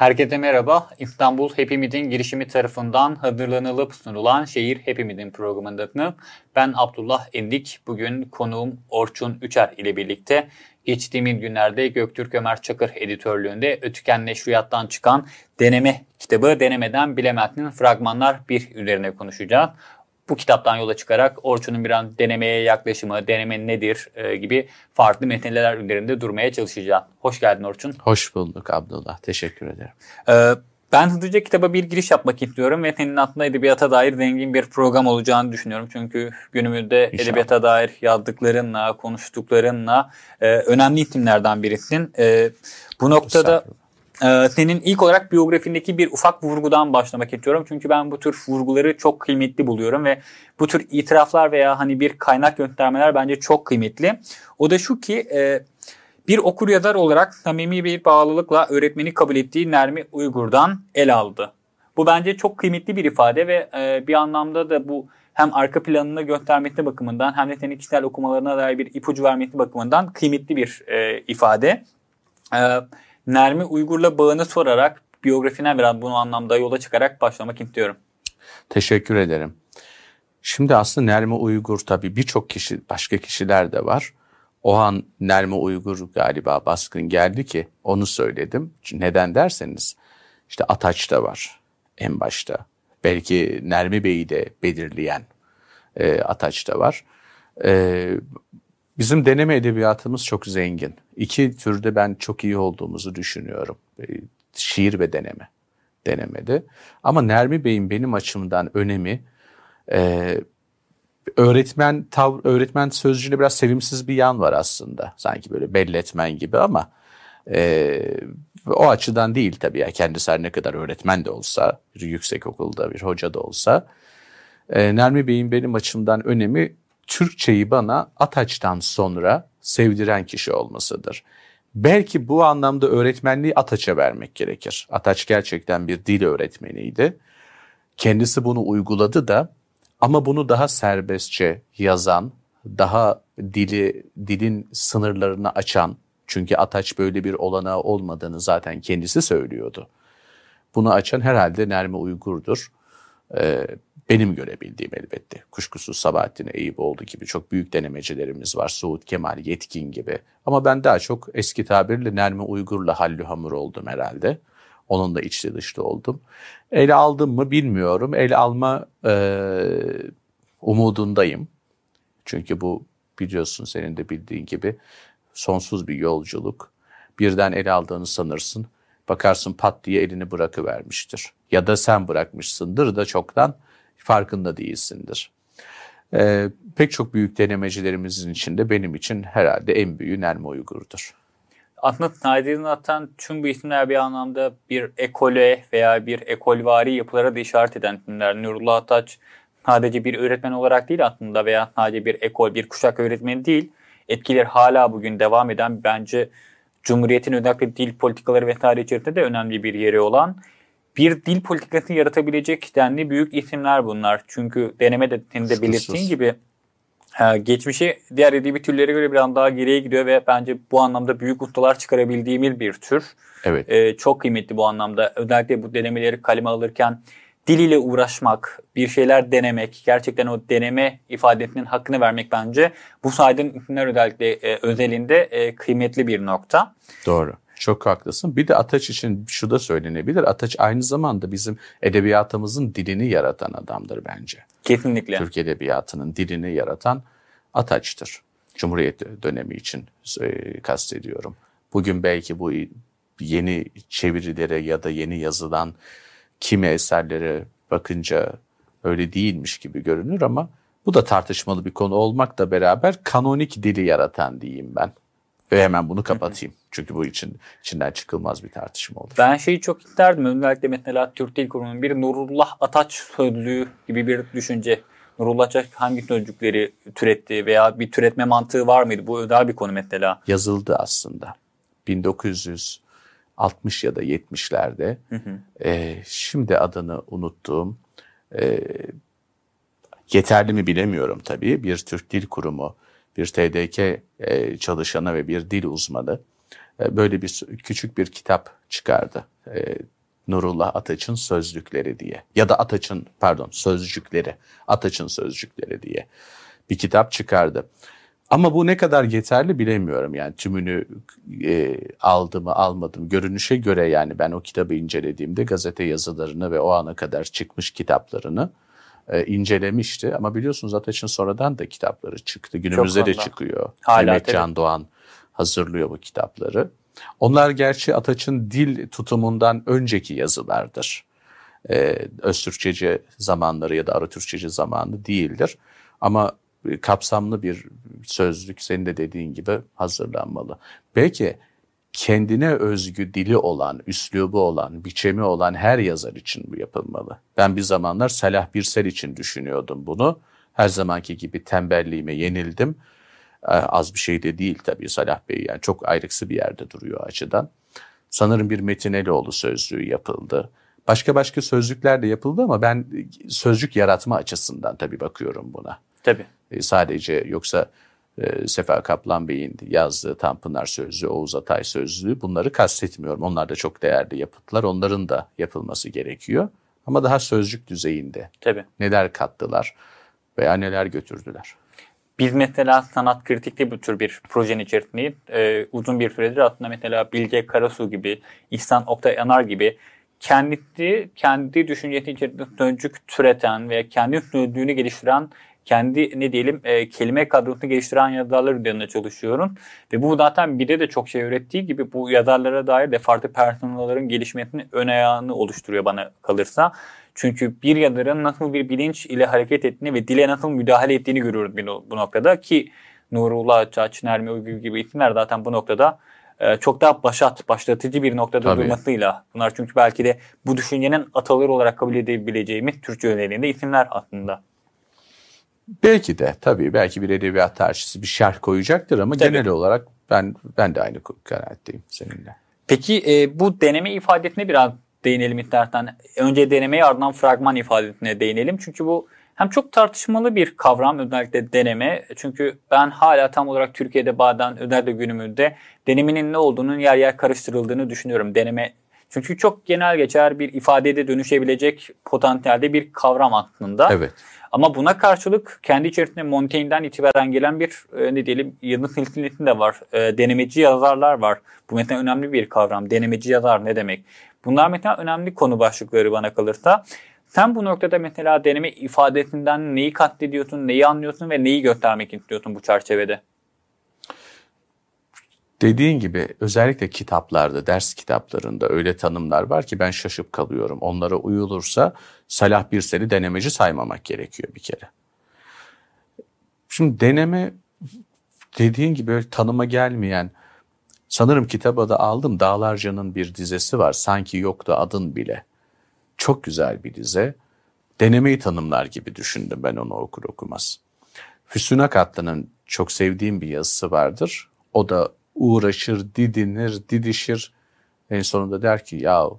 Herkese merhaba. İstanbul Hepimizin girişimi tarafından hazırlanılıp sunulan Şehir Hepimizin programında ben Abdullah Endik. Bugün konuğum Orçun Üçer ile birlikte geçtiğimiz günlerde Göktürk Ömer Çakır editörlüğünde Ötüken Neşriyat'tan çıkan deneme kitabı Denemeden Bilemezsin fragmanlar bir üzerine konuşacağız bu kitaptan yola çıkarak Orçun'un bir an denemeye yaklaşımı, deneme nedir e, gibi farklı metinler üzerinde durmaya çalışacağım. Hoş geldin Orçun. Hoş bulduk Abdullah. Teşekkür ederim. Ee, ben hızlıca kitaba bir giriş yapmak istiyorum ve senin aslında edebiyata dair zengin bir program olacağını düşünüyorum. Çünkü günümüzde İnşallah. edebiyata dair yazdıklarınla, konuştuklarınla e, önemli isimlerden birisin. E, bu noktada ee, senin ilk olarak biyografindeki bir ufak vurgudan başlamak istiyorum. Çünkü ben bu tür vurguları çok kıymetli buluyorum ve bu tür itiraflar veya hani bir kaynak göndermeler bence çok kıymetli. O da şu ki e, bir okur yazar olarak samimi bir bağlılıkla öğretmeni kabul ettiği Nermi Uygur'dan el aldı. Bu bence çok kıymetli bir ifade ve e, bir anlamda da bu hem arka planını göstermesi bakımından hem de senin kişisel okumalarına dair bir ipucu vermesi bakımından kıymetli bir e, ifade. Evet Nermi Uygur'la bağını sorarak biyografine biraz bunu anlamda yola çıkarak başlamak istiyorum. Teşekkür ederim. Şimdi aslında Nermi Uygur tabii birçok kişi, başka kişiler de var. O an Nermi Uygur galiba baskın geldi ki onu söyledim. Neden derseniz işte Ataç da var en başta. Belki Nermi Bey'i de belirleyen e, Ataç da var. E, Bizim deneme edebiyatımız çok zengin. İki türde ben çok iyi olduğumuzu düşünüyorum. Ee, şiir ve deneme. Denemede. Ama Nermi Bey'in benim açımdan önemi e, öğretmen tav öğretmen sözcüğüne biraz sevimsiz bir yan var aslında. Sanki böyle belletmen gibi ama e, o açıdan değil tabii. Yani kendisi her ne kadar öğretmen de olsa, bir yüksek okulda bir hoca da olsa. E, Nermi Bey'in benim açımdan önemi Türkçeyi bana Ataç'tan sonra sevdiren kişi olmasıdır. Belki bu anlamda öğretmenliği Ataç'a vermek gerekir. Ataç gerçekten bir dil öğretmeniydi. Kendisi bunu uyguladı da ama bunu daha serbestçe yazan, daha dili dilin sınırlarını açan çünkü Ataç böyle bir olanağı olmadığını zaten kendisi söylüyordu. Bunu açan herhalde Nermi Uygur'dur. Ee, benim görebildiğim elbette. Kuşkusuz Sabahattin Eyüboğlu gibi çok büyük denemecilerimiz var. Suud Kemal Yetkin gibi. Ama ben daha çok eski tabirle Nermi Uygur'la Hallü Hamur oldum herhalde. Onun da içli dışlı oldum. El aldım mı bilmiyorum. El alma e, umudundayım. Çünkü bu biliyorsun senin de bildiğin gibi sonsuz bir yolculuk. Birden el aldığını sanırsın. Bakarsın pat diye elini bırakıvermiştir. Ya da sen bırakmışsındır da çoktan farkında değilsindir. Ee, pek çok büyük denemecilerimizin içinde benim için herhalde en büyüğü Nermi Uygur'dur. Aslında Nadir'in atan tüm bu isimler bir anlamda bir ekole veya bir ekolvari yapılara da işaret eden isimler. Nurullah Ataç sadece bir öğretmen olarak değil aslında veya sadece bir ekol, bir kuşak öğretmeni değil. Etkiler hala bugün devam eden bence Cumhuriyet'in özellikle dil politikaları vesaire içerisinde de önemli bir yeri olan bir dil politikası yaratabilecek denli büyük isimler bunlar. Çünkü deneme de senin de belirttiğin gibi e, geçmişi diğer edebi türlere göre biraz daha geriye gidiyor ve bence bu anlamda büyük ustalar çıkarabildiğimiz bir tür. Evet. E, çok kıymetli bu anlamda. Özellikle bu denemeleri kaleme alırken dil ile uğraşmak, bir şeyler denemek, gerçekten o deneme ifadesinin hakkını vermek bence bu saydığım isimler özellikle e, özelinde e, kıymetli bir nokta. Doğru. Çok haklısın. Bir de Ataç için şu da söylenebilir. Ataç aynı zamanda bizim edebiyatımızın dilini yaratan adamdır bence. Kesinlikle. Türk edebiyatının dilini yaratan Ataç'tır. Cumhuriyet dönemi için e, kastediyorum. Bugün belki bu yeni çevirilere ya da yeni yazılan kimi eserlere bakınca öyle değilmiş gibi görünür ama bu da tartışmalı bir konu olmakla beraber kanonik dili yaratan diyeyim ben. Ve hemen bunu kapatayım. Çünkü bu için içinden çıkılmaz bir tartışma olur. Ben şeyi çok isterdim. Özellikle mesela Türk Dil Kurumu'nun bir Nurullah Ataç sözlüğü gibi bir düşünce. Nurullah Ataç hangi sözcükleri türetti veya bir türetme mantığı var mıydı? Bu özel bir konu mesela. Yazıldı aslında. 1960 ya da 70'lerde. E, şimdi adını unuttuğum e, Yeterli mi bilemiyorum tabii. Bir Türk Dil Kurumu, bir TDK e, çalışanı ve bir dil uzmanı e, böyle bir küçük bir kitap çıkardı. E, Nurullah Ataç'ın sözlükleri diye ya da Ataç'ın pardon sözcükleri, Ataç'ın sözcükleri diye bir kitap çıkardı. Ama bu ne kadar yeterli bilemiyorum yani tümünü e, aldı mı almadım görünüşe göre yani ben o kitabı incelediğimde gazete yazılarını ve o ana kadar çıkmış kitaplarını e, incelemişti. Ama biliyorsunuz Ataç'ın sonradan da kitapları çıktı. Günümüzde de çıkıyor. Hala Mehmet Can Doğan hazırlıyor bu kitapları. Onlar gerçi Ataç'ın dil tutumundan önceki yazılardır. Ee, Öztürkçeci zamanları ya da Aratürkçeci zamanı değildir. Ama kapsamlı bir sözlük senin de dediğin gibi hazırlanmalı. Belki kendine özgü dili olan, üslubu olan, biçemi olan her yazar için bu yapılmalı. Ben bir zamanlar Salah Birsel için düşünüyordum bunu. Her zamanki gibi tembelliğime yenildim. Ee, az bir şey de değil tabii Salah Bey yani çok ayrıksı bir yerde duruyor açıdan. Sanırım bir Metin Eloğlu sözlüğü yapıldı. Başka başka sözlükler de yapıldı ama ben sözcük yaratma açısından tabii bakıyorum buna. Tabii. E, sadece yoksa e, Sefer Kaplan Bey'in yazdığı Tanpınar Sözlüğü, Oğuz Atay Sözlüğü bunları kastetmiyorum. Onlar da çok değerli yapıtlar. Onların da yapılması gerekiyor. Ama daha sözcük düzeyinde. Tabii. Neler kattılar veya neler götürdüler. Biz mesela sanat kritikte bu tür bir projenin içerisindeyiz. Ee, uzun bir süredir aslında mesela Bilge Karasu gibi, İhsan Oktay Anar gibi kendi kendi düşüncesi içerisinde sözcük türeten ve kendi sözlüğünü geliştiren kendi ne diyelim e, kelime kadrosunu geliştiren yazarlar üzerinde çalışıyorum. Ve bu zaten bir de çok şey öğrettiği gibi bu yazarlara dair de farklı personellerin gelişmesinin ön ayağını oluşturuyor bana kalırsa. Çünkü bir yazarın nasıl bir bilinç ile hareket ettiğini ve dile nasıl müdahale ettiğini görüyoruz bu noktada ki Nurullah Çaç, Nermi Uygur gibi isimler zaten bu noktada e, çok daha başat, başlatıcı bir noktada Tabii. durmasıyla. Bunlar çünkü belki de bu düşüncenin ataları olarak kabul edebileceğimiz Türkçe özelliğinde isimler aslında. Belki de tabii belki bir edebiyat tarihçisi bir şerh koyacaktır ama tabii. genel olarak ben ben de aynı kanaatteyim seninle. Peki e, bu deneme ifadesine biraz değinelim istersen. Önce denemeye ardından fragman ifadesine değinelim. Çünkü bu hem çok tartışmalı bir kavram özellikle deneme. Çünkü ben hala tam olarak Türkiye'de bazen özellikle günümüzde denemenin ne olduğunun yer yer karıştırıldığını düşünüyorum. Deneme çünkü çok genel geçer bir ifadede dönüşebilecek potansiyelde bir kavram aslında. Evet. Ama buna karşılık kendi içerisinde Montaigne'den itibaren gelen bir e, ne diyelim yazı silsilesi de var. E, denemeci yazarlar var. Bu mesela önemli bir kavram. Denemeci yazar ne demek? Bunlar mesela önemli konu başlıkları bana kalırsa. Sen bu noktada mesela deneme ifadesinden neyi katlediyorsun, neyi anlıyorsun ve neyi göstermek istiyorsun bu çerçevede? Dediğin gibi özellikle kitaplarda, ders kitaplarında öyle tanımlar var ki ben şaşıp kalıyorum. Onlara uyulursa Salah Birsel'i denemeci saymamak gerekiyor bir kere. Şimdi deneme dediğin gibi öyle tanıma gelmeyen sanırım kitaba da aldım Dağlarca'nın bir dizesi var. Sanki yoktu adın bile. Çok güzel bir dize. Denemeyi tanımlar gibi düşündüm ben onu okur okumaz. Füsun Akatlı'nın çok sevdiğim bir yazısı vardır. O da uğraşır, didinir, didişir. En sonunda der ki ya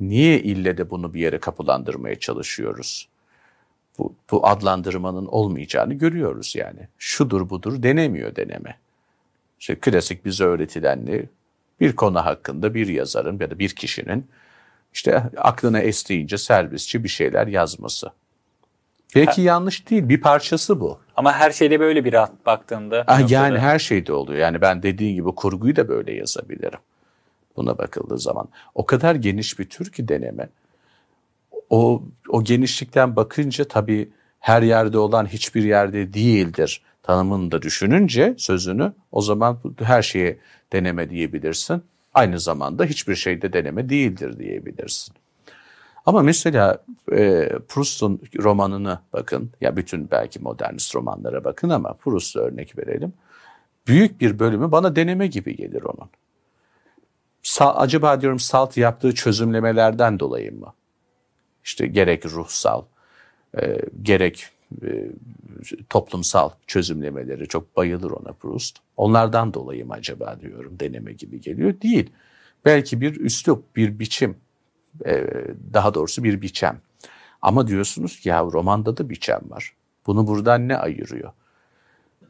niye ille de bunu bir yere kapılandırmaya çalışıyoruz? Bu, bu adlandırmanın olmayacağını görüyoruz yani. Şudur budur denemiyor deneme. İşte klasik bize öğretilenli bir konu hakkında bir yazarın ya da bir kişinin işte aklına estiğince serbestçe bir şeyler yazması. Belki ha. yanlış değil bir parçası bu. Ama her şeyde böyle bir rahat baktığında. Ah, yani her şeyde oluyor. Yani ben dediğin gibi kurguyu da böyle yazabilirim. Buna bakıldığı zaman. O kadar geniş bir tür ki deneme. O, o genişlikten bakınca tabii her yerde olan hiçbir yerde değildir tanımını da düşününce sözünü o zaman her şeye deneme diyebilirsin. Aynı zamanda hiçbir şeyde deneme değildir diyebilirsin. Ama mesela e, Proust'un romanını bakın, ya bütün belki modernist romanlara bakın ama Proust'a örnek verelim. Büyük bir bölümü bana deneme gibi gelir onun. Sa acaba diyorum salt yaptığı çözümlemelerden dolayı mı? İşte gerek ruhsal, e, gerek e, toplumsal çözümlemeleri çok bayılır ona Proust. Onlardan dolayı mı acaba diyorum deneme gibi geliyor. Değil. Belki bir üslup, bir biçim, daha doğrusu bir biçem. Ama diyorsunuz ki ya romanda da biçem var. Bunu buradan ne ayırıyor?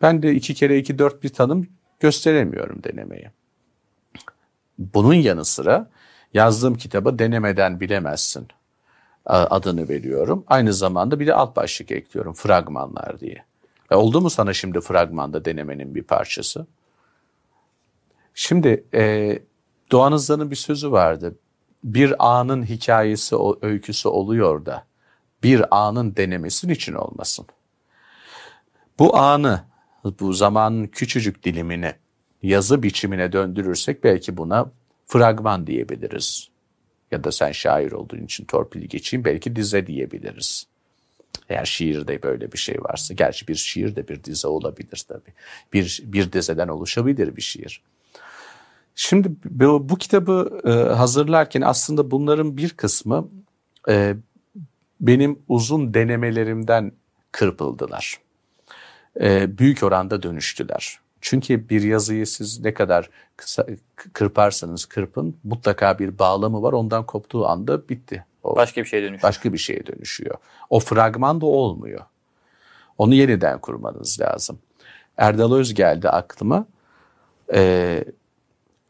Ben de iki kere iki dört bir tanım gösteremiyorum denemeyi. Bunun yanı sıra yazdığım kitaba denemeden bilemezsin adını veriyorum. Aynı zamanda bir de alt başlık ekliyorum fragmanlar diye. E oldu mu sana şimdi fragmanda denemenin bir parçası? Şimdi e, Doğan Hızlı'nın bir sözü vardı. Bir anın hikayesi, öyküsü oluyor da bir anın denemesin için olmasın. Bu anı, bu zamanın küçücük dilimini yazı biçimine döndürürsek belki buna fragman diyebiliriz. Ya da sen şair olduğun için torpili geçeyim belki dize diyebiliriz. Eğer şiirde böyle bir şey varsa. Gerçi bir şiir de bir dize olabilir tabii. Bir, bir dizeden oluşabilir bir şiir. Şimdi bu, bu kitabı e, hazırlarken aslında bunların bir kısmı e, benim uzun denemelerimden kırpıldılar. E, büyük oranda dönüştüler. Çünkü bir yazıyı siz ne kadar kısa kırparsanız kırpın mutlaka bir bağlamı var. Ondan koptuğu anda bitti. O başka bir şeye dönüşüyor. Başka bir şeye dönüşüyor. O fragman da olmuyor. Onu yeniden kurmanız lazım. Erdal Öz geldi aklıma. Ee,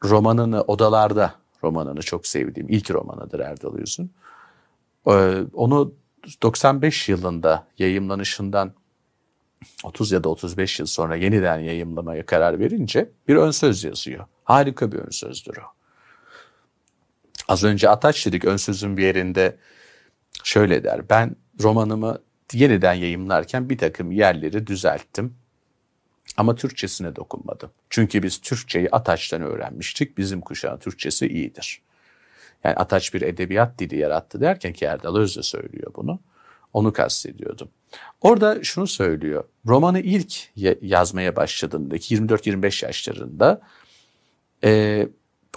romanını Odalarda romanını çok sevdiğim ilk romanıdır Erdal Öz'ün. Ee, onu 95 yılında yayımlanışından 30 ya da 35 yıl sonra yeniden yayımlamaya karar verince bir ön söz yazıyor. Harika bir ön sözdür o. Az önce Ataç dedik ön sözün bir yerinde şöyle der. Ben romanımı yeniden yayımlarken bir takım yerleri düzelttim. Ama Türkçesine dokunmadım. Çünkü biz Türkçeyi Ataç'tan öğrenmiştik. Bizim kuşağın Türkçesi iyidir. Yani Ataç bir edebiyat dili yarattı derken ki Erdal Öz de söylüyor bunu. Onu kastediyordum. Orada şunu söylüyor. Romanı ilk yazmaya başladığındaki 24-25 yaşlarında e,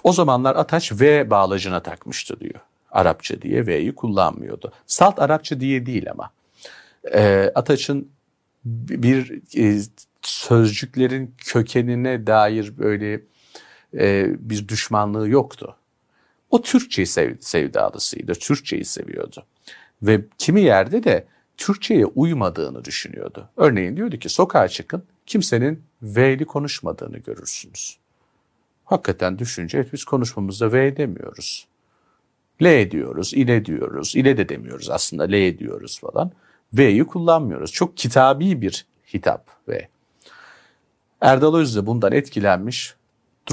o zamanlar Ataç V bağlacına takmıştı diyor. Arapça diye V'yi kullanmıyordu. Salt Arapça diye değil ama. E, Ataç'ın bir e, sözcüklerin kökenine dair böyle e, bir düşmanlığı yoktu. O Türkçeyi sev, sevdalısıydı, Türkçeyi seviyordu. Ve kimi yerde de Türkçe'ye uymadığını düşünüyordu. Örneğin diyordu ki sokağa çıkın kimsenin V'li konuşmadığını görürsünüz. Hakikaten düşünce biz konuşmamızda V demiyoruz. L diyoruz, ile diyoruz, ile de demiyoruz aslında L diyoruz falan. V'yi kullanmıyoruz. Çok kitabi bir hitap V. Erdal Öz de bundan etkilenmiş.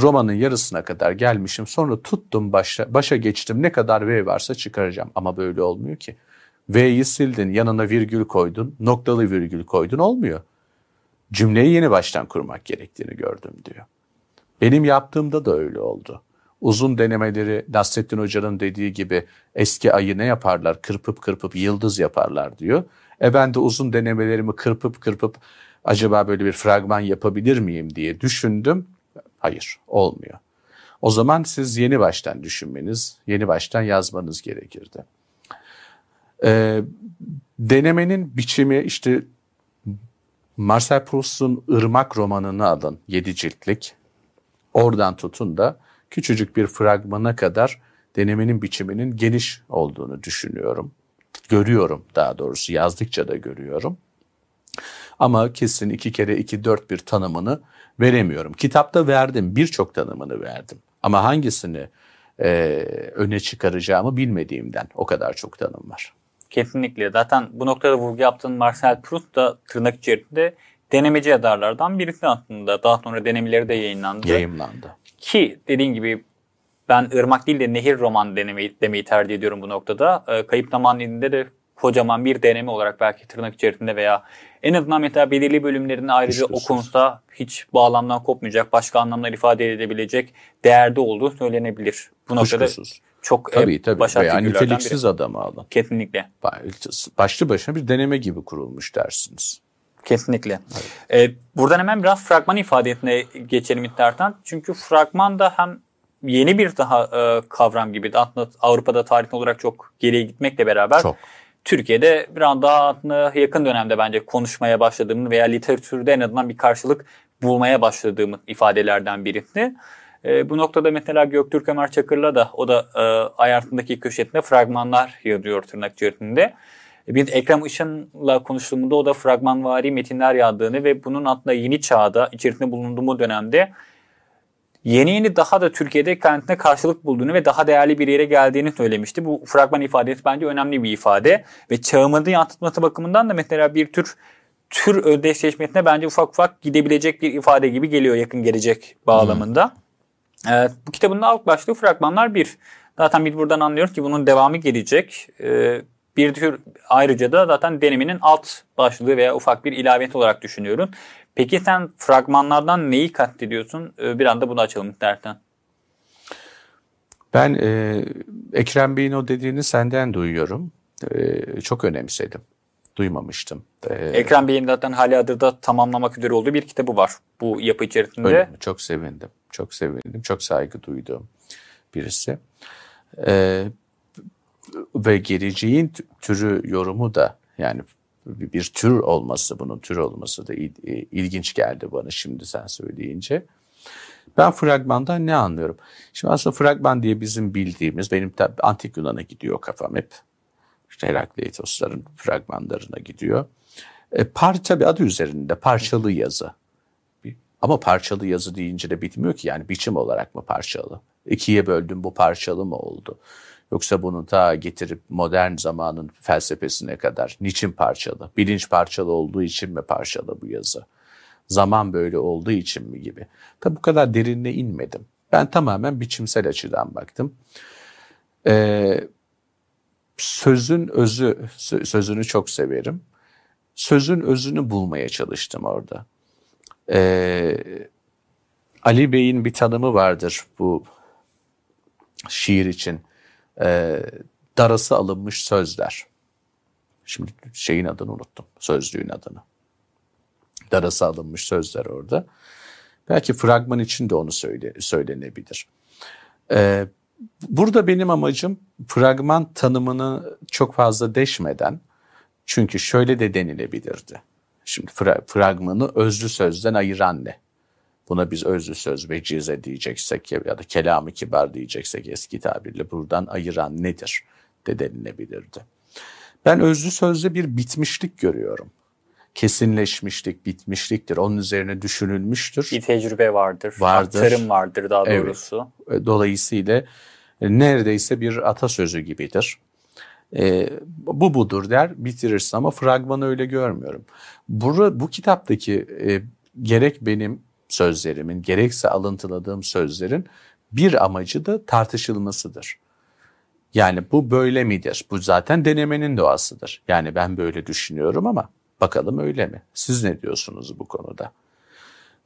Romanın yarısına kadar gelmişim. Sonra tuttum başa, başa geçtim. Ne kadar V varsa çıkaracağım. Ama böyle olmuyor ki. V'yi sildin, yanına virgül koydun, noktalı virgül koydun olmuyor. Cümleyi yeni baştan kurmak gerektiğini gördüm diyor. Benim yaptığımda da öyle oldu. Uzun denemeleri Nasrettin Hoca'nın dediği gibi eski ayı ne yaparlar? Kırpıp kırpıp yıldız yaparlar diyor. E ben de uzun denemelerimi kırpıp kırpıp acaba böyle bir fragman yapabilir miyim diye düşündüm. Hayır olmuyor. O zaman siz yeni baştan düşünmeniz, yeni baştan yazmanız gerekirdi. Ee, denemenin biçimi işte Marcel Proust'un Irmak romanını alın, yedi ciltlik. Oradan tutun da küçücük bir fragmana kadar denemenin biçiminin geniş olduğunu düşünüyorum. Görüyorum daha doğrusu yazdıkça da görüyorum. Ama kesin iki kere iki dört bir tanımını veremiyorum. Kitapta verdim birçok tanımını verdim. Ama hangisini e, öne çıkaracağımı bilmediğimden o kadar çok tanım var. Kesinlikle. Zaten bu noktada vurgu yaptığın Marcel Proust da tırnak içerisinde denemeci yazarlardan birisi aslında. Daha sonra denemeleri de yayınlandı. Yayınlandı. Ki dediğin gibi ben ırmak değil de nehir roman denemeyi, demeyi tercih ediyorum bu noktada. E, Kayıp Zaman dilinde de kocaman bir deneme olarak belki tırnak içerisinde veya en azından mesela belirli bölümlerinde ayrıca okunsa hiç bağlamdan kopmayacak, başka anlamlar ifade edebilecek değerde olduğu söylenebilir. Bu noktada çok tabii, tabii. başarılı Veya niteliksiz biri. adamı alın. Kesinlikle. Başlı başına bir deneme gibi kurulmuş dersiniz. Kesinlikle. Evet. Ee, buradan hemen biraz fragman ifade etmeye geçelim istersen. Çünkü fragman da hem yeni bir daha e, kavram gibi. Aslında Avrupa'da tarih olarak çok geriye gitmekle beraber çok. Türkiye'de biraz daha yakın dönemde bence konuşmaya başladığımı veya literatürde en azından bir karşılık bulmaya başladığımı ifadelerden birisi. E, bu noktada mesela Göktürk Ömer Çakır'la da o da e, ay altındaki köşesinde fragmanlar yazıyor tırnak içerisinde. Bir Ekrem Işın'la konuştuğumda o da fragmanvari metinler yazdığını ve bunun aslında yeni çağda içerisinde bulunduğum dönemde yeni yeni daha da Türkiye'de kendine karşılık bulduğunu ve daha değerli bir yere geldiğini söylemişti. Bu fragman ifadesi bence önemli bir ifade ve çağımızı yansıtması bakımından da mesela bir tür tür özdeşleşmesine bence ufak ufak gidebilecek bir ifade gibi geliyor yakın gelecek bağlamında. Hmm. Ee, bu kitabın da alt başlığı fragmanlar bir. Zaten biz buradan anlıyoruz ki bunun devamı gelecek. Ee, bir tür ayrıca da zaten deneminin alt başlığı veya ufak bir ilavet olarak düşünüyorum. Peki sen fragmanlardan neyi kastediyorsun? Ee, bir anda bunu açalım istersen. Ben e, Ekrem Bey'in o dediğini senden duyuyorum. E, çok önemsedim. Duymamıştım. E, Ekrem Bey'in zaten hali hazırda tamamlamak üzere olduğu bir kitabı var bu yapı içerisinde. Öyle mi? Çok sevindim. Çok sevindim. Çok saygı duyduğum birisi. E, ve geleceğin türü yorumu da yani bir tür olması, bunun tür olması da ilginç geldi bana şimdi sen söyleyince. Ben fragmandan ne anlıyorum? Şimdi aslında fragman diye bizim bildiğimiz, benim tabi antik Yunan'a gidiyor kafam hep. İşte Herakleitosların fragmanlarına gidiyor. E, par, tabi adı üzerinde parçalı yazı. Ama parçalı yazı deyince de bitmiyor ki yani biçim olarak mı parçalı? İkiye böldüm bu parçalı mı oldu? Yoksa bunu ta getirip modern zamanın felsefesine kadar niçin parçalı? Bilinç parçalı olduğu için mi parçalı bu yazı? Zaman böyle olduğu için mi gibi? Tabi bu kadar derinine inmedim. Ben tamamen biçimsel açıdan baktım. Ee, sözün özü, sözünü çok severim. Sözün özünü bulmaya çalıştım orada. Ee, Ali Bey'in bir tanımı vardır bu şiir için e, darası alınmış sözler. Şimdi şeyin adını unuttum, sözlüğün adını. Darası alınmış sözler orada. Belki fragman için de onu söyle, söylenebilir. Ee, burada benim amacım fragman tanımını çok fazla deşmeden, çünkü şöyle de denilebilirdi. Şimdi fra, fragmanı özlü sözden ayıran ne? Buna biz özlü söz vecize diyeceksek ya da kelamı kibar diyeceksek eski tabirle buradan ayıran nedir de denilebilirdi. Ben özlü sözde bir bitmişlik görüyorum. Kesinleşmişlik, bitmişliktir. Onun üzerine düşünülmüştür. Bir tecrübe vardır. Vardır. Aktarım vardır daha doğrusu. Evet. Dolayısıyla e, neredeyse bir atasözü gibidir. E, bu budur der bitirirsin ama fragmanı öyle görmüyorum. Bu, bu kitaptaki e, gerek benim sözlerimin gerekse alıntıladığım sözlerin bir amacı da tartışılmasıdır. Yani bu böyle midir? Bu zaten denemenin doğasıdır. Yani ben böyle düşünüyorum ama bakalım öyle mi? Siz ne diyorsunuz bu konuda?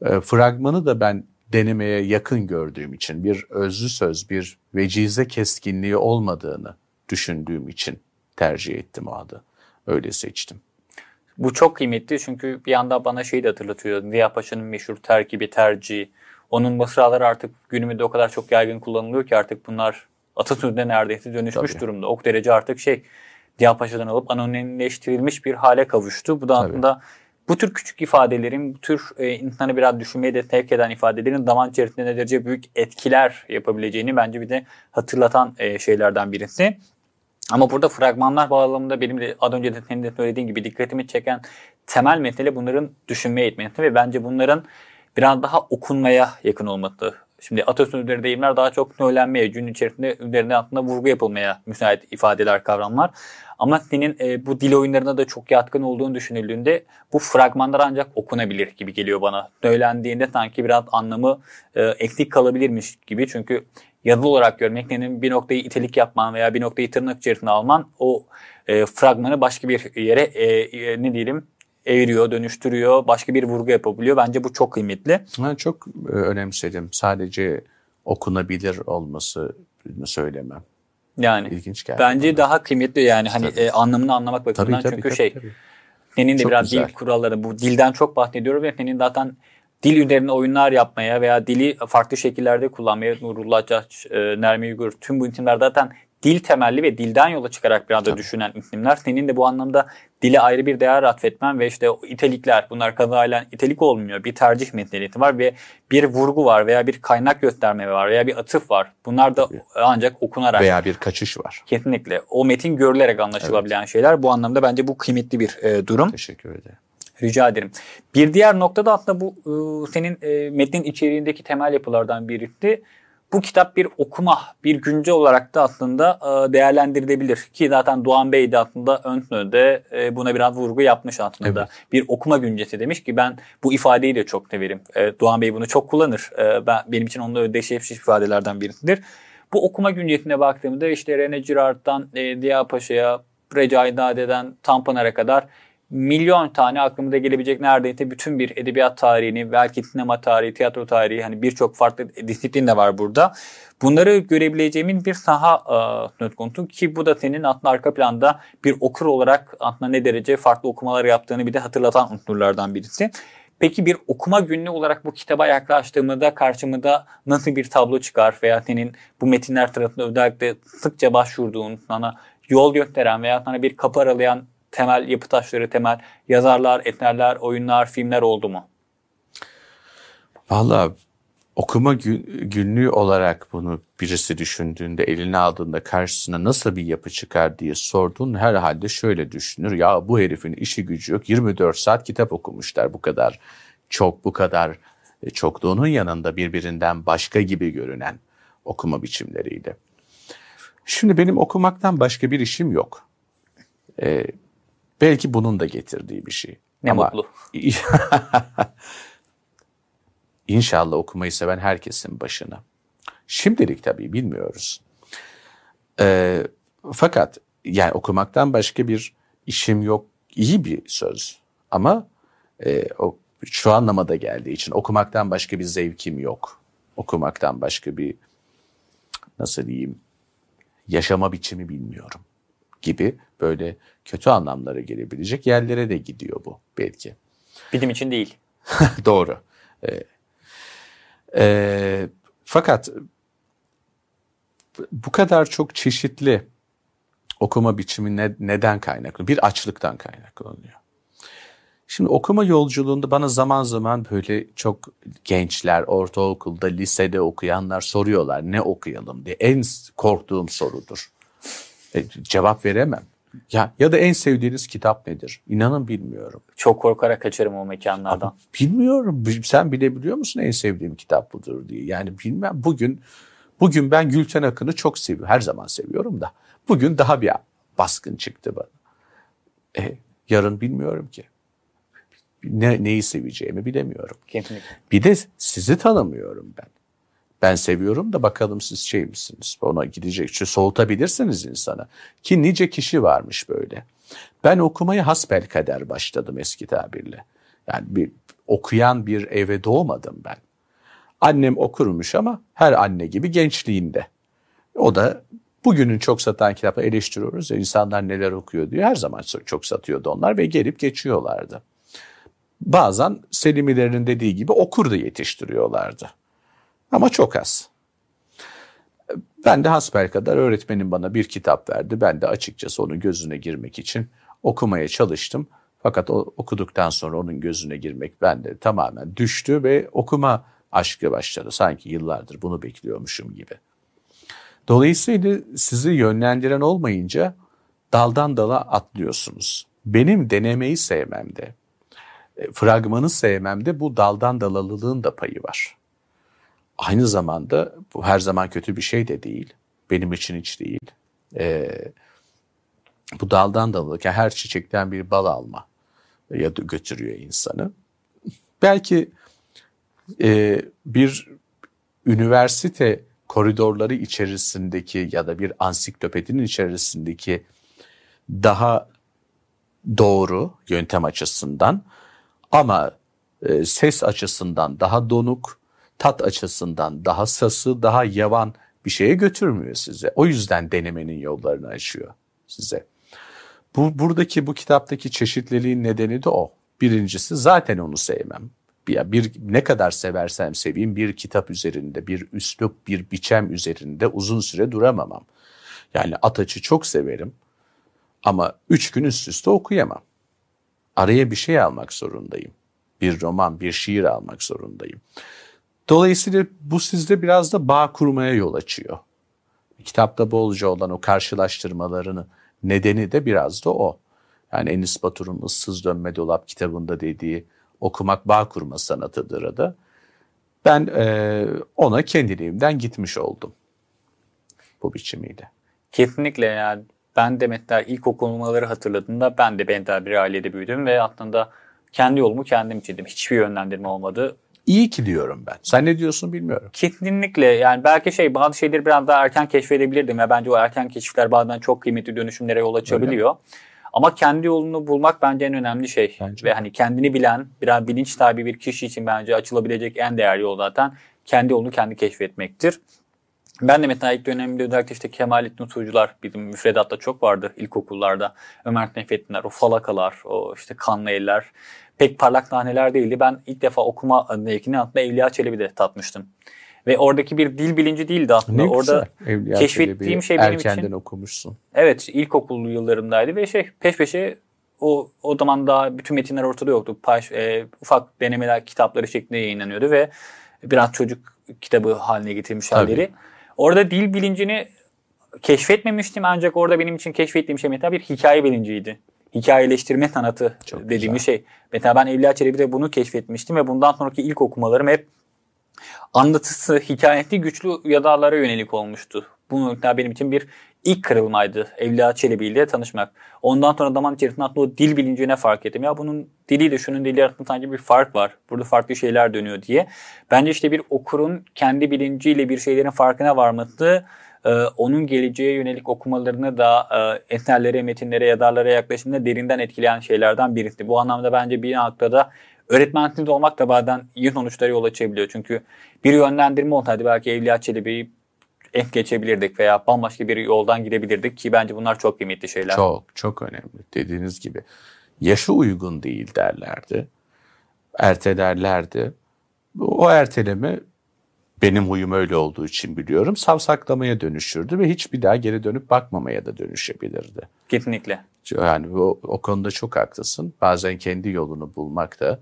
E, fragmanı da ben denemeye yakın gördüğüm için bir özlü söz, bir vecize keskinliği olmadığını düşündüğüm için tercih ettim o adı. Öyle seçtim. Bu çok kıymetli çünkü bir anda bana şeyi de hatırlatıyor. Ziya Paşa'nın meşhur terkibi, tercihi. Onun mısraları artık günümüzde o kadar çok yaygın kullanılıyor ki artık bunlar Atatürk'e neredeyse dönüşmüş Tabii. durumda. O derece artık şey Ziya Paşa'dan alıp anonimleştirilmiş bir hale kavuştu. Bu da aslında bu tür küçük ifadelerin, bu tür e, insanı biraz düşünmeye de sevk eden ifadelerin zaman içerisinde ne derece büyük etkiler yapabileceğini bence bir de hatırlatan e, şeylerden birisi. Ama burada fragmanlar bağlamında benim de az önce de senin de söylediğin gibi dikkatimi çeken temel mesele bunların düşünmeye etmesi ve bence bunların biraz daha okunmaya yakın olması. Şimdi atasözleri deyimler daha çok söylenmeye, gün içerisinde üzerine aslında vurgu yapılmaya müsait ifadeler, kavramlar. Ama senin e, bu dil oyunlarına da çok yatkın olduğunu düşünüldüğünde bu fragmanlar ancak okunabilir gibi geliyor bana. Söylendiğinde sanki biraz anlamı e, eksik kalabilirmiş gibi. Çünkü yazılı olarak görmektenin bir noktayı itelik yapman veya bir noktayı tırnak içerisine alman o e, fragmanı başka bir yere e, e, ne diyelim eviriyor, dönüştürüyor, başka bir vurgu yapabiliyor. Bence bu çok kıymetli. Ben çok e, önemsedim. Sadece okunabilir olması söylemem. Yani İlginç geldi bence bana. daha kıymetli yani hani e, anlamını anlamak bakımından tabii, tabii, çünkü tabii, şey tabii. senin de çok biraz güzel. dil kuralları bu dilden çok bahsediyorum ve senin zaten dil üzerine oyunlar yapmaya veya dili farklı şekillerde kullanmaya Nurullah Caç, e, Nermi Uygur tüm bu isimler zaten dil temelli ve dilden yola çıkarak biraz da düşünen isimler. Senin de bu anlamda dile ayrı bir değer atfetmen ve işte o itelikler bunlar kazayla itelik olmuyor. Bir tercih medeniyeti var ve bir vurgu var veya bir kaynak gösterme var veya bir atıf var. Bunlar da ancak okunarak. Veya bir kaçış var. Kesinlikle. O metin görülerek anlaşılabilen evet. şeyler. Bu anlamda bence bu kıymetli bir e, durum. Teşekkür ederim. Rica ederim. Bir diğer noktada aslında bu e, senin e, metnin içeriğindeki temel yapılardan birisi bu kitap bir okuma, bir günce olarak da aslında e, değerlendirilebilir. Ki zaten Doğan Bey de aslında ön e, buna biraz vurgu yapmış aslında. Evet. Bir okuma güncesi demiş ki ben bu ifadeyi de çok severim. E, Doğan Bey bunu çok kullanır. Ben Benim için onunla ödeşleşmiş ifadelerden birisidir. Bu okuma güncesine baktığımda işte Rene Girard'dan Diya Paşa'ya, Recai Nade'den Tanpınar'a kadar milyon tane aklımda gelebilecek neredeyse bütün bir edebiyat tarihini, belki sinema tarihi, tiyatro tarihi hani birçok farklı disiplin de var burada. Bunları görebileceğimin bir saha e, söz konusu ki bu da senin aslında arka planda bir okur olarak aslında ne derece farklı okumalar yaptığını bir de hatırlatan unsurlardan birisi. Peki bir okuma günlüğü olarak bu kitaba yaklaştığımda karşımda nasıl bir tablo çıkar veya senin bu metinler tarafında özellikle sıkça başvurduğun sana yol gösteren veya sana bir kapı aralayan temel yapı taşları, temel yazarlar, etnerler, oyunlar, filmler oldu mu? Valla okuma günlüğü olarak bunu birisi düşündüğünde, eline aldığında karşısına nasıl bir yapı çıkar diye sorduğun herhalde şöyle düşünür. Ya bu herifin işi gücü yok. 24 saat kitap okumuşlar bu kadar çok, bu kadar e, çokluğunun yanında birbirinden başka gibi görünen okuma biçimleriyle. Şimdi benim okumaktan başka bir işim yok. Ee, Belki bunun da getirdiği bir şey. Ne Ama mutlu. İnşallah okumayı seven herkesin başına. Şimdilik tabii bilmiyoruz. Ee, fakat yani okumaktan başka bir işim yok iyi bir söz. Ama e, o, şu anlamada geldiği için okumaktan başka bir zevkim yok. Okumaktan başka bir nasıl diyeyim yaşama biçimi bilmiyorum gibi böyle kötü anlamlara gelebilecek yerlere de gidiyor bu belki. Bilim için değil. Doğru. Ee, e, fakat bu kadar çok çeşitli okuma biçimi ne, neden kaynaklı? Bir açlıktan kaynaklanıyor. Şimdi okuma yolculuğunda bana zaman zaman böyle çok gençler, ortaokulda, lisede okuyanlar soruyorlar ne okuyalım diye. En korktuğum sorudur. E, cevap veremem. Ya ya da en sevdiğiniz kitap nedir? İnanın bilmiyorum. Çok korkarak kaçarım o mekanlardan. Abi, bilmiyorum. Sen bilebiliyor musun en sevdiğim kitap budur diye. Yani bilmem bugün bugün ben Gülten Akın'ı çok seviyorum. Her zaman seviyorum da. Bugün daha bir baskın çıktı bana. E, yarın bilmiyorum ki. Ne, neyi seveceğimi bilemiyorum. Kesinlikle. Bir de sizi tanımıyorum ben. Ben seviyorum da bakalım siz şey misiniz? Ona gidecek. Şu soğutabilirsiniz insana. Ki nice kişi varmış böyle. Ben okumaya hasbel kader başladım eski tabirle. Yani bir okuyan bir eve doğmadım ben. Annem okurmuş ama her anne gibi gençliğinde. O da bugünün çok satan kitapları eleştiriyoruz ya insanlar neler okuyor diyor. Her zaman çok satıyordu onlar ve gelip geçiyorlardı. Bazen Selimilerin dediği gibi okur da yetiştiriyorlardı. Ama çok az. Ben de hasbel kadar öğretmenim bana bir kitap verdi. Ben de açıkçası onun gözüne girmek için okumaya çalıştım. Fakat o, okuduktan sonra onun gözüne girmek bende tamamen düştü ve okuma aşkı başladı. Sanki yıllardır bunu bekliyormuşum gibi. Dolayısıyla sizi yönlendiren olmayınca daldan dala atlıyorsunuz. Benim denemeyi sevmemde, e, fragmanı sevmemde bu daldan dalalılığın da payı var. Aynı zamanda bu her zaman kötü bir şey de değil. Benim için hiç değil. Ee, bu daldan dala yani her çiçekten bir bal alma ya da götürüyor insanı. Belki e, bir üniversite koridorları içerisindeki ya da bir ansiklopedinin içerisindeki daha doğru yöntem açısından ama e, ses açısından daha donuk, tat açısından daha sası, daha yavan bir şeye götürmüyor size. O yüzden denemenin yollarını açıyor size. Bu buradaki bu kitaptaki çeşitliliğin nedeni de o. Birincisi zaten onu sevmem. Bir, bir ne kadar seversem seveyim bir kitap üzerinde, bir üslup, bir biçem üzerinde uzun süre duramamam. Yani Ataç'ı çok severim ama üç gün üst üste okuyamam. Araya bir şey almak zorundayım. Bir roman, bir şiir almak zorundayım. Dolayısıyla bu sizde biraz da bağ kurmaya yol açıyor. Kitapta bolca olan o karşılaştırmalarını nedeni de biraz da o. Yani Enis Batur'un ıssız dönme dolap kitabında dediği okumak bağ kurma sanatıdır da. Ben e, ona kendiliğimden gitmiş oldum bu biçimiyle. Kesinlikle yani ben de mesela ilk okumaları hatırladığımda ben de benzer bir ailede büyüdüm ve aslında kendi yolumu kendim çizdim. Hiçbir yönlendirme olmadı. İyi ki diyorum ben. Sen ne diyorsun bilmiyorum. Kesinlikle yani belki şey bazı şeyleri biraz daha erken keşfedebilirdim ve bence o erken keşifler bazen çok kıymetli dönüşümlere yol açabiliyor. Öyle. Ama kendi yolunu bulmak bence en önemli şey. Bence. Ve hani kendini bilen, biraz bilinç sahibi bir kişi için bence açılabilecek en değerli yol zaten kendi yolunu kendi keşfetmektir. Ben de mesela ilk dönemde özellikle işte Kemalettin Tuğcular bizim müfredatta çok vardı ilkokullarda. Ömer Nefettinler, o falakalar, o işte kanlı eller pek parlak taneler değildi. Ben ilk defa okuma zevkini aslında Evliya Çelebi'de tatmıştım. Ve oradaki bir dil bilinci değildi aslında. Ne Orada Evliya keşfettiğim şey benim erkenden için. okumuşsun. Evet ilkokul yıllarımdaydı ve şey peş peşe o, o zaman daha bütün metinler ortada yoktu. Paş, e, ufak denemeler kitapları şeklinde yayınlanıyordu ve biraz çocuk kitabı haline getirmiş Tabii. halleri. Orada dil bilincini keşfetmemiştim ancak orada benim için keşfettiğim şey mesela bir hikaye bilinciydi. Hikayeleştirme sanatı Çok dediğimiz güzel. şey. Mesela ben Evliya Çelebi'de bunu keşfetmiştim ve bundan sonraki ilk okumalarım hep anlatısı, hikayeti güçlü yazarlara yönelik olmuştu. Bu benim için bir ilk kırılmaydı Evliya Çelebi ile tanışmak. Ondan sonra zaman içerisinde aslında o dil bilincine fark ettim. Ya bunun diliyle şunun dili arasında sanki bir fark var. Burada farklı şeyler dönüyor diye. Bence işte bir okurun kendi bilinciyle bir şeylerin farkına varması e, onun geleceğe yönelik okumalarını da e, eserlere, metinlere, yazarlara yaklaşımda derinden etkileyen şeylerden birisi. Bu anlamda bence bir noktada öğretmensiz olmak da bazen iyi sonuçlara yol açabiliyor. Çünkü bir yönlendirme olsaydı belki Evliya Çelebi'yi en geçebilirdik veya bambaşka bir yoldan gidebilirdik ki bence bunlar çok kıymetli şeyler. Çok çok önemli dediğiniz gibi. Yaşı uygun değil derlerdi. Ertelerlerdi. O erteleme benim huyum öyle olduğu için biliyorum savsaklamaya dönüşürdü ve hiç bir daha geri dönüp bakmamaya da dönüşebilirdi. Kesinlikle. Yani o, o konuda çok haklısın. Bazen kendi yolunu bulmak da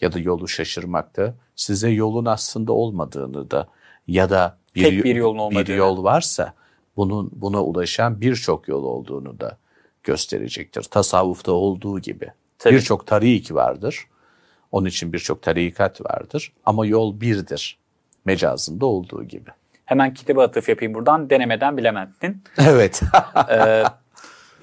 ya da yolu şaşırmak da size yolun aslında olmadığını da ya da bir, Tek bir, yolun olmadığını. bir yol varsa bunun buna ulaşan birçok yol olduğunu da gösterecektir. Tasavvufta olduğu gibi. Birçok tarik vardır. Onun için birçok tarikat vardır ama yol birdir. Mecazında olduğu gibi. Hemen kitaba atıf yapayım buradan. Denemeden bilemezsin. Evet. ee,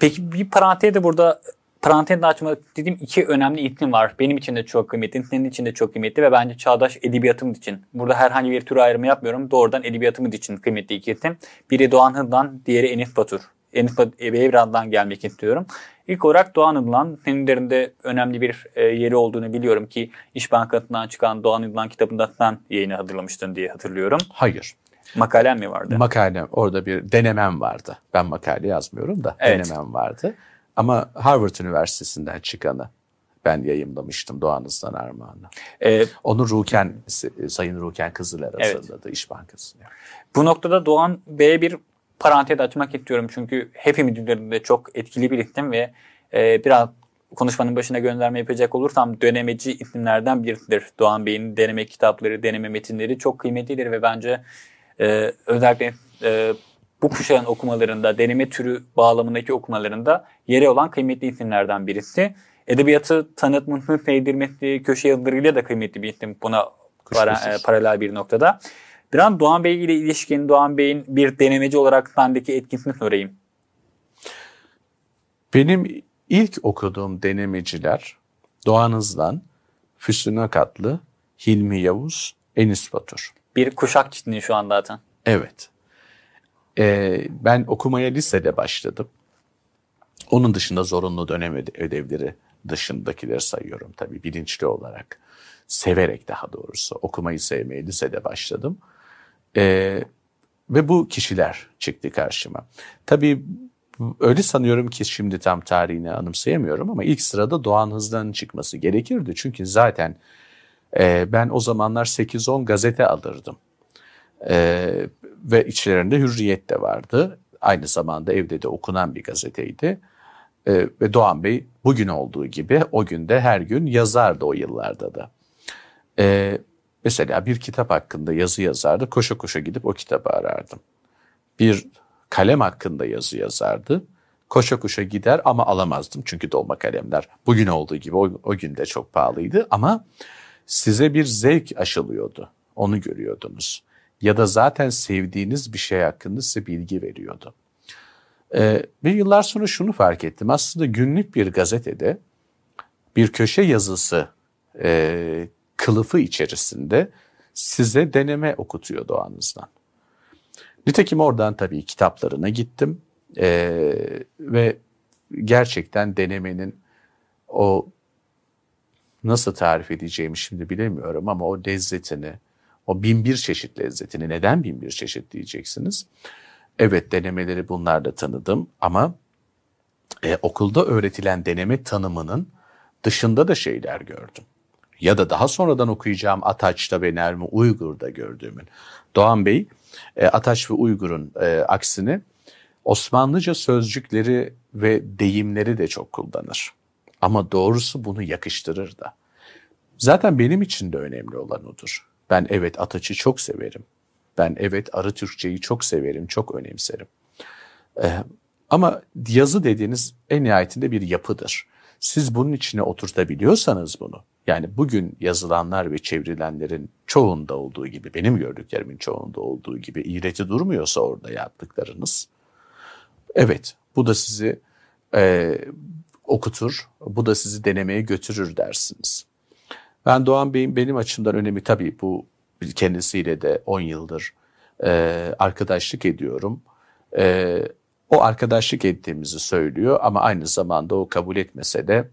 peki bir parantez de burada parantez açma dediğim iki önemli isim var. Benim için de çok kıymetli, senin için de çok kıymetli ve bence çağdaş edebiyatımız için. Burada herhangi bir tür ayrımı yapmıyorum. Doğrudan edebiyatımız için kıymetli iki isim. Biri Doğan Hızlan, diğeri Enis Batur. Enis Beyevran'dan gelmek istiyorum. İlk olarak Doğan Hızlan, senin üzerinde önemli bir e, yeri olduğunu biliyorum ki İş Bankası'ndan çıkan Doğan Hızlan kitabında sen yayını hazırlamıştın diye hatırlıyorum. Hayır. Makalem mi vardı? Makalem, orada bir denemem vardı. Ben makale yazmıyorum da evet. denemem vardı. Ama Harvard Üniversitesi'nden çıkanı ben yayımlamıştım Doğan Hızlan Armağan'ı. Ee, Onu Ruken, Sayın Ruken Kızıler hazırladı evet. İş Bankası. Bu noktada Doğan Bey'e bir parantez açmak istiyorum. Çünkü hepimiz üzerinde çok etkili bir isim ve e, biraz konuşmanın başına gönderme yapacak olursam dönemeci isimlerden birisidir. Doğan Bey'in deneme kitapları, deneme metinleri çok kıymetlidir ve bence e, özellikle e, bu kuşağın okumalarında, deneme türü bağlamındaki okumalarında yeri olan kıymetli isimlerden birisi. Edebiyatı tanıtmasını sevdirmesi, köşe yazılarıyla da kıymetli bir isim buna para, e, paralel bir noktada. Biraz Doğan Bey ile ilişkin Doğan Bey'in bir denemeci olarak sendeki etkisini sorayım. Benim ilk okuduğum denemeciler Doğan Hızlan, Füsun Akatlı, Hilmi Yavuz, Enis Batur. Bir kuşak çiftliği şu an zaten. Evet. Ee, ben okumaya lisede başladım. Onun dışında zorunlu dönem ödevleri dışındakileri sayıyorum tabii bilinçli olarak. Severek daha doğrusu okumayı sevmeye lisede başladım. Ee, ve bu kişiler çıktı karşıma. Tabii öyle sanıyorum ki şimdi tam tarihini anımsayamıyorum ama ilk sırada Doğan Hızlan'ın çıkması gerekirdi. Çünkü zaten e, ben o zamanlar 8-10 gazete alırdım. E, ve içlerinde Hürriyet de vardı. aynı zamanda evde de okunan bir gazeteydi. E, ve Doğan Bey bugün olduğu gibi o günde her gün yazardı o yıllarda da. E, mesela bir kitap hakkında yazı yazardı. Koşa koşa gidip o kitabı arardım. Bir kalem hakkında yazı yazardı. Koşa koşa gider ama alamazdım çünkü dolma kalemler bugün olduğu gibi o, o günde çok pahalıydı ama size bir zevk aşılıyordu. Onu görüyordunuz. Ya da zaten sevdiğiniz bir şey hakkında size bilgi veriyordu. Ee, ve yıllar sonra şunu fark ettim. Aslında günlük bir gazetede bir köşe yazısı e, kılıfı içerisinde size deneme okutuyor doğanızdan. Nitekim oradan tabii kitaplarına gittim e, ve gerçekten denemenin o nasıl tarif edeceğimi şimdi bilemiyorum ama o lezzetini, o bin bir çeşit lezzetini neden bin bir çeşit diyeceksiniz. Evet denemeleri bunlarla tanıdım ama e, okulda öğretilen deneme tanımının dışında da şeyler gördüm. Ya da daha sonradan okuyacağım Ataç'ta ve Nermi Uygur'da gördüğümün. Doğan Bey e, Ataç ve Uygur'un e, aksine Osmanlıca sözcükleri ve deyimleri de çok kullanır. Ama doğrusu bunu yakıştırır da. Zaten benim için de önemli olan odur. Ben evet Ataç'ı çok severim. Ben evet Arı Türkçeyi çok severim, çok önemserim. Ee, ama yazı dediğiniz en nihayetinde bir yapıdır. Siz bunun içine oturtabiliyorsanız bunu, yani bugün yazılanlar ve çevrilenlerin çoğunda olduğu gibi, benim gördüklerimin çoğunda olduğu gibi iğreti durmuyorsa orada yaptıklarınız, evet bu da sizi e, okutur, bu da sizi denemeye götürür dersiniz. Ben Doğan Bey'in benim açımdan önemi tabii bu kendisiyle de 10 yıldır e, arkadaşlık ediyorum. E, o arkadaşlık ettiğimizi söylüyor ama aynı zamanda o kabul etmese de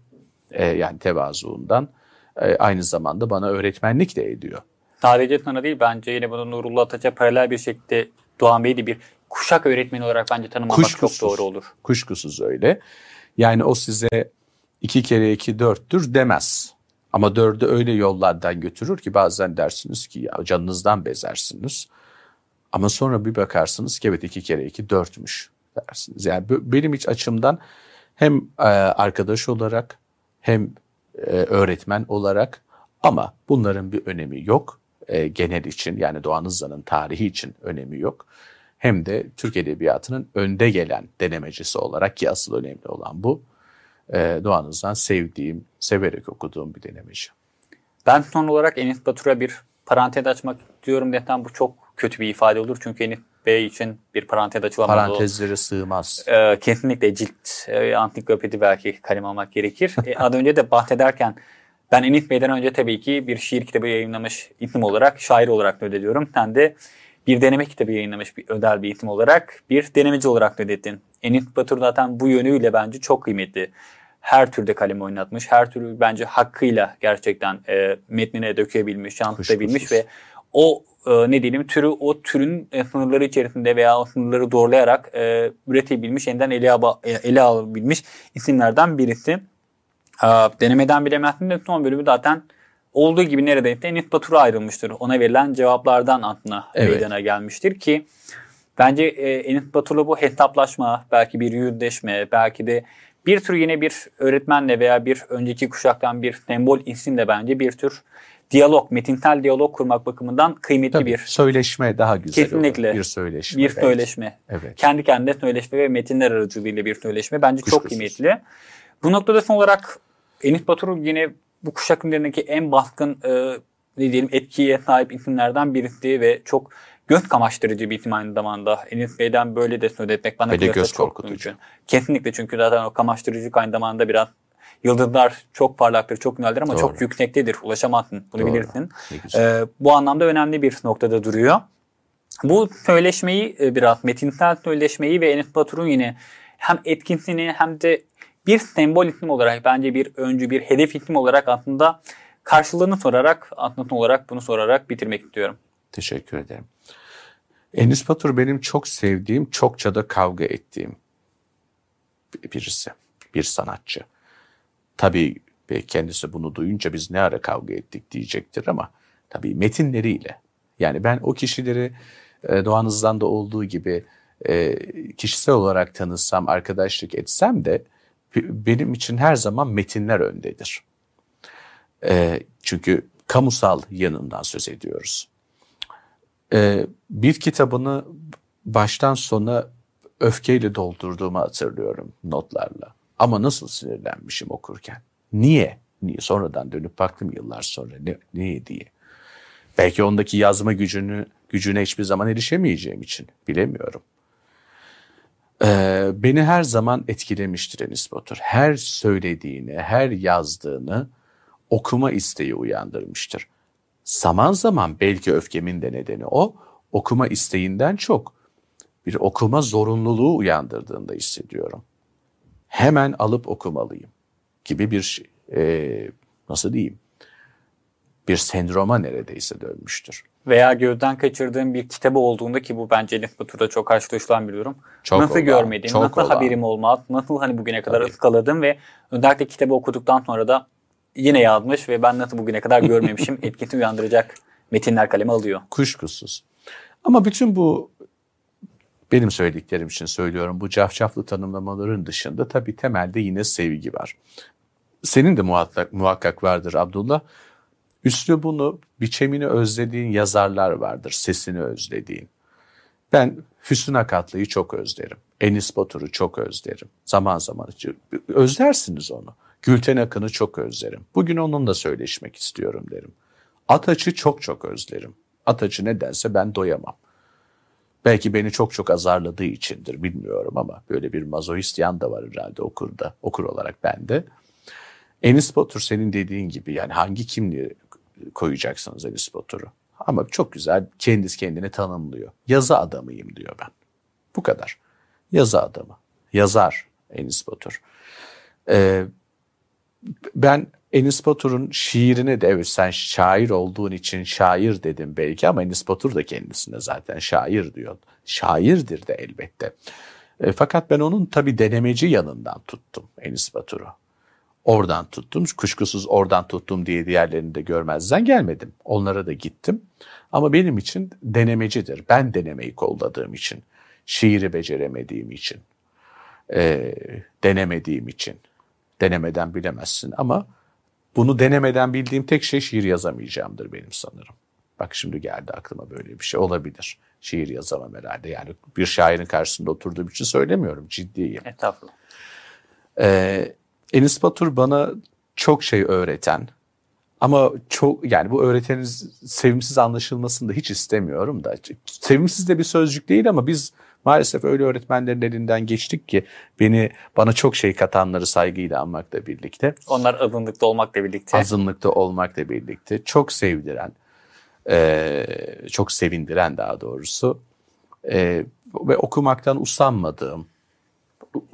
e, yani tevazuundan aynı zamanda bana öğretmenlik de ediyor. Sadece tanı değil bence yine bunu Nurullah Ataç'a paralel bir şekilde Doğan Bey'i de bir kuşak öğretmeni olarak bence tanımlamak kuşkusuz, çok doğru olur. Kuşkusuz öyle. Yani o size iki kere iki dörttür demez. Ama dördü öyle yollardan götürür ki bazen dersiniz ki ya canınızdan bezersiniz. Ama sonra bir bakarsınız ki evet iki kere iki dörtmüş dersiniz. Yani benim hiç açımdan hem e, arkadaş olarak hem e, öğretmen olarak ama bunların bir önemi yok. E, genel için yani Doğan Hızlı'nın tarihi için önemi yok. Hem de Türk Edebiyatı'nın önde gelen denemecisi olarak ki asıl önemli olan bu. Doğan Hızlı'dan sevdiğim, severek okuduğum bir denemeci. Ben son olarak Enis Batur'a bir parantez açmak diyorum. Neden bu çok kötü bir ifade olur. Çünkü Enis Bey için bir parantez açılamaz. Parantezleri sığmaz. E, kesinlikle cilt, e, antiklopedi belki kalem almak gerekir. e, az önce de bahsederken ben Enis Bey'den önce tabii ki bir şiir kitabı yayınlamış isim olarak, şair olarak ödediyorum. Sen de bir deneme kitabı yayınlamış bir özel bir isim olarak, bir denemeci olarak ödettin. Enis Batur zaten bu yönüyle bence çok kıymetli her türde kalem oynatmış. Her türlü bence hakkıyla gerçekten e, metnine dökebilmiş, yansıtabilmiş ve o e, ne diyelim türü o türün e, sınırları içerisinde veya o sınırları doğrulayarak e, üretebilmiş, yeniden ele, e, ele alabilmiş isimlerden birisi. E, denemeden bilemezsin de son bölümü zaten olduğu gibi neredeyse Enis Batur'a ayrılmıştır. Ona verilen cevaplardan aklına evet. meydana gelmiştir ki bence e, Enis Batur'la bu hesaplaşma, belki bir yüzleşme, belki de bir tür yine bir öğretmenle veya bir önceki kuşaktan bir sembol isimle bence bir tür diyalog, metinsel diyalog kurmak bakımından kıymetli Tabii, bir. Söyleşme daha güzel Kesinlikle. olur. Bir söyleşme. Bir söyleşme. Evet. Kendi kendine söyleşme ve metinler aracılığıyla bir söyleşme bence Kuşkusuz. çok kıymetli. Bu noktada son olarak Enis Batur yine bu kuşak üzerindeki en baskın e, ne diyelim etkiye sahip isimlerden birisi ve çok göz kamaştırıcı bir isim aynı zamanda. Enis Bey'den böyle de söz etmek bana göz çok mümkün. Kesinlikle çünkü zaten o kamaştırıcılık aynı zamanda biraz Yıldızlar çok parlaktır, çok güzeldir ama Doğru. çok yüksektedir. Ulaşamazsın. Bunu Doğru. bilirsin. Ee, bu anlamda önemli bir noktada duruyor. Bu söyleşmeyi e, biraz metinsel söyleşmeyi ve Enes Batur'un yine hem etkinsini hem de bir sembol isim olarak bence bir öncü bir hedef isim olarak aslında karşılığını sorarak aslında olarak bunu sorarak bitirmek istiyorum. Teşekkür ederim. Enis Batur benim çok sevdiğim, çokça da kavga ettiğim birisi, bir sanatçı. Tabii kendisi bunu duyunca biz ne ara kavga ettik diyecektir ama tabii metinleriyle. Yani ben o kişileri e, Doğanız'dan da olduğu gibi e, kişisel olarak tanısam, arkadaşlık etsem de benim için her zaman metinler öndedir. E, çünkü kamusal yanından söz ediyoruz. E, bir kitabını baştan sona öfkeyle doldurduğumu hatırlıyorum notlarla. Ama nasıl sinirlenmişim okurken. Niye? Niye? Sonradan dönüp baktım yıllar sonra. Ne, niye diye. Belki ondaki yazma gücünü gücüne hiçbir zaman erişemeyeceğim için bilemiyorum. Ee, beni her zaman etkilemiştir Enis Batur. Her söylediğini, her yazdığını okuma isteği uyandırmıştır. Zaman zaman belki öfkemin de nedeni o, okuma isteğinden çok bir okuma zorunluluğu uyandırdığında hissediyorum. Hemen alıp okumalıyım gibi bir e, nasıl diyeyim bir sendroma neredeyse dönmüştür. Veya gözden kaçırdığım bir kitabı olduğunda ki bu bence Batur'da çok karşılaşılan bir durum. Çok nasıl olan, görmediğim, çok nasıl olan. haberim olmaz, nasıl hani bugüne kadar Tabii. ıskaladım ve özellikle kitabı okuduktan sonra da yine yazmış ve ben nasıl bugüne kadar görmemişim etkisi uyandıracak metinler kaleme alıyor. Kuşkusuz. Ama bütün bu benim söylediklerim için söylüyorum. Bu cafcaflı tanımlamaların dışında tabii temelde yine sevgi var. Senin de muhakkak, muhakkak vardır Abdullah. Üslubunu, biçemini özlediğin yazarlar vardır, sesini özlediğin. Ben Füsun Akatlı'yı çok özlerim. Enis Batur'u çok özlerim. Zaman zaman özlersiniz onu. Gülten Akın'ı çok özlerim. Bugün onunla söyleşmek istiyorum derim. Ataç'ı çok çok özlerim. Ataç'ı nedense ben doyamam. Belki beni çok çok azarladığı içindir bilmiyorum ama böyle bir mazoist yan da var herhalde okurda, okur olarak bende. Enis Batur senin dediğin gibi yani hangi kimliği koyacaksınız Enis Batur'u? Ama çok güzel kendisi kendini tanımlıyor. Yazı adamıyım diyor ben. Bu kadar. Yazı adamı. Yazar Enis Batur. Ee, ben Enis Batur'un şiirine de evet sen şair olduğun için şair dedim belki ama Enis Batur da kendisine zaten şair diyor. Şairdir de elbette. E, fakat ben onun tabi denemeci yanından tuttum Enis Batur'u. Oradan tuttum. Kuşkusuz oradan tuttum diye diğerlerini de görmezden gelmedim. Onlara da gittim. Ama benim için denemecidir. Ben denemeyi kolladığım için. Şiiri beceremediğim için. E, denemediğim için. Denemeden bilemezsin ama bunu denemeden bildiğim tek şey şiir yazamayacağımdır benim sanırım. Bak şimdi geldi aklıma böyle bir şey olabilir. Şiir yazamam herhalde. Yani bir şairin karşısında oturduğum için söylemiyorum. Ciddiyim. Estağfurullah. Ee, Enis Batur bana çok şey öğreten ama çok yani bu öğretenin sevimsiz anlaşılmasını da hiç istemiyorum da. Sevimsiz de bir sözcük değil ama biz Maalesef öyle öğretmenlerin elinden geçtik ki beni bana çok şey katanları saygıyla anmakla birlikte. Onlar azınlıkta olmakla birlikte. Azınlıkta olmakla birlikte çok sevdiren, e, çok sevindiren daha doğrusu e, ve okumaktan usanmadığım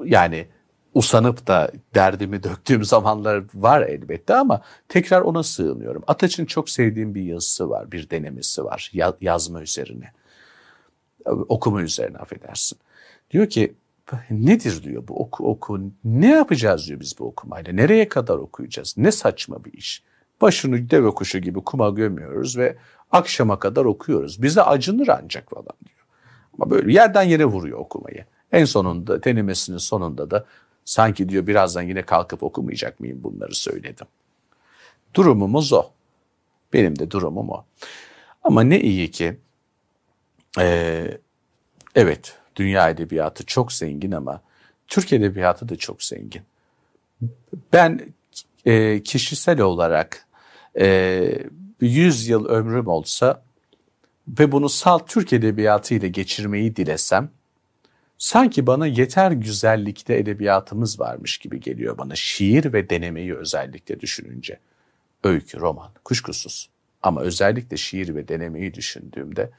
yani usanıp da derdimi döktüğüm zamanlar var elbette ama tekrar ona sığınıyorum. Ataç'ın çok sevdiğim bir yazısı var, bir denemesi var yazma üzerine okuma üzerine affedersin. Diyor ki nedir diyor bu oku oku ne yapacağız diyor biz bu okumayla nereye kadar okuyacağız ne saçma bir iş. Başını deve kuşu gibi kuma gömüyoruz ve akşama kadar okuyoruz. Bize acınır ancak falan diyor. Ama böyle yerden yere vuruyor okumayı. En sonunda denemesinin sonunda da sanki diyor birazdan yine kalkıp okumayacak mıyım bunları söyledim. Durumumuz o. Benim de durumum o. Ama ne iyi ki ee, evet, dünya edebiyatı çok zengin ama Türk edebiyatı da çok zengin. Ben e, kişisel olarak e, 100 yıl ömrüm olsa ve bunu salt Türk edebiyatı ile geçirmeyi dilesem, sanki bana yeter güzellikte edebiyatımız varmış gibi geliyor bana şiir ve denemeyi özellikle düşününce. Öykü, roman, kuşkusuz. Ama özellikle şiir ve denemeyi düşündüğümde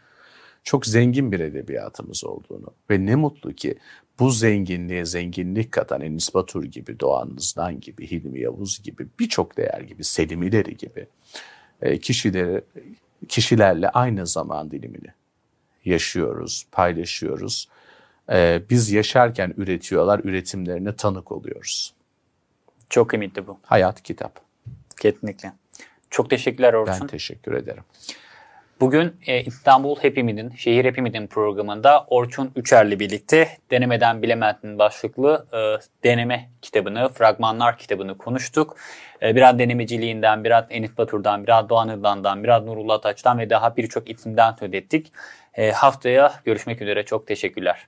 çok zengin bir edebiyatımız olduğunu ve ne mutlu ki bu zenginliğe zenginlik katan Enis Batur gibi, Doğan Nızdan gibi, Hilmi Yavuz gibi birçok değer gibi, Selim İleri gibi e, kişileri, kişilerle aynı zaman dilimini yaşıyoruz, paylaşıyoruz. E, biz yaşarken üretiyorlar, üretimlerine tanık oluyoruz. Çok kıymetli bu. Hayat kitap. Kesinlikle. Çok teşekkürler Orçun. Ben teşekkür ederim. Bugün e, İstanbul Hepimizin, Şehir Hepimizin programında Orçun Üçer'le birlikte Denemeden Bilemezsin başlıklı e, deneme kitabını, fragmanlar kitabını konuştuk. E, biraz denemeciliğinden, biraz Enis Batur'dan, biraz Doğan Hırdan'dan, biraz Nurullah Taç'tan ve daha birçok isimden söz ettik. E, haftaya görüşmek üzere. Çok teşekkürler.